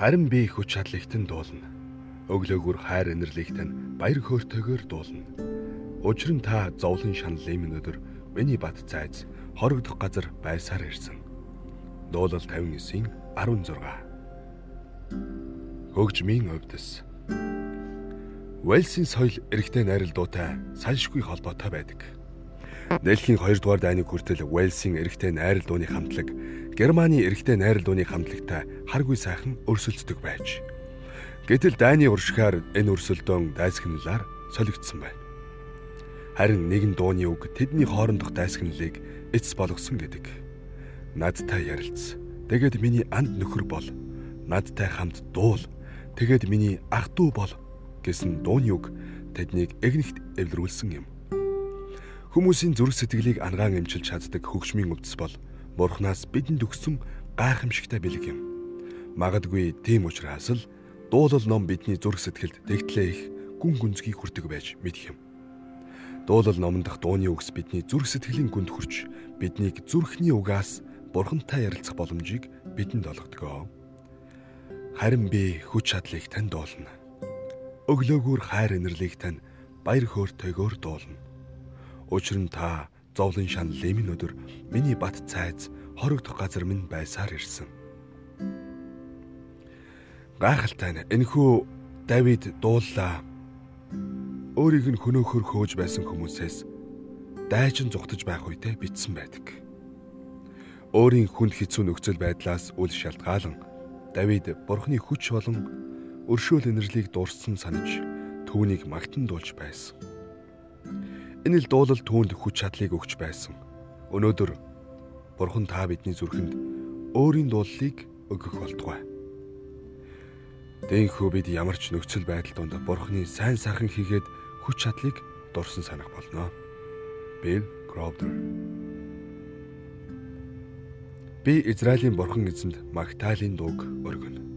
Харин би хүч чадлагтан дуулна. Өглөөгөр хайр инэрлэгтэн баяр хөөртэйгээр дуулна. Учир нь та зовлон шаналын минь өдөр миний бат цайз хорогдох газар байсаар ирсэн. Дуулал 59-ийн 16. Хөгжмийн өвдөс. Уэлсийн соёл эрэгтэй найралдуутай салшгүй холбоотой байдаг. Дэлхийн 2 дугаар дайны хүртэл Уэлсийн эрэгтэй найрал дууны хамтлаг Германы эрэгтэй найрал дууны хамтлагтай харгүй сайхан өрсөлддөг байж. Гэтэл дайны уршихаар энэ өрсөлдөөн дайсагналаар солигдсон байна. Харин нэгэн дууны үг тэдний хоорондох дайсагналыг эцэс болгосон гэдэг. Надтай ярилц. Тэгээд миний анд нөхөр бол. Надтай хамт дуул. Тэгээд миний ах トゥ бол гэсэн дууны үг тэднийг эгнэгт эвлэрүүлсэн юм. Хүмүүсийн зүрх сэтгэлийг ангаан эмчилж чаддаг хөгжмийн өвдөс бол Бурханаас бидэнд өгсөн гайхамшигтай бэлэг юм. Магадгүй тийм учраас л дуулал ном бидний зүрх сэтгэлд тэгтлээ их гүн гүнзгий хүрдэг байж мэдх юм. Дуулал номон дах дууны үгс бидний зүрх сэтгэлийн гүнд хүрч биднийг зүрхний угаас Бурхантай ярилцах боломжийг бидэнд олгодог. Харин би хүч чадлыг танд дуулна. Өглөөгөр хайр инэрлийг тань баяр хөөртэйгээр дуулна Учир нь та зовлон шан лемин өдөр миний бат цайз хорогдох газар минь байсаар ирсэн. Гайхалтай нь энэхүү Давид дууллаа. Өөрийг нь хөнөөхөр хөөж байсан хүмүүсээс дайчин зүгтж байх үедээ битсэн байдаг. Өөрийн хүнд хэцүү нөхцөл байдлаас үл шалтгаалan Давид бурхны хүч болон өршөөл энерлийг дурсан санаж түүнийг магтан дуулж байсан. Энэ л дуулал түүнд хүч чадлыг өгч байсан. Өнөөдөр Бурхан та бидний зүрхэнд өөрийн дуулалыг өгөх болтугай. Дэнхүү бид ямар ч нөхцөл байдал донд Бурханы сайн сайхан хийгээд хүч чадлыг дурсан санах болно. Bill Crowder Би Израилийн Бурхан эзэнд Магдалины дууг өргөнө.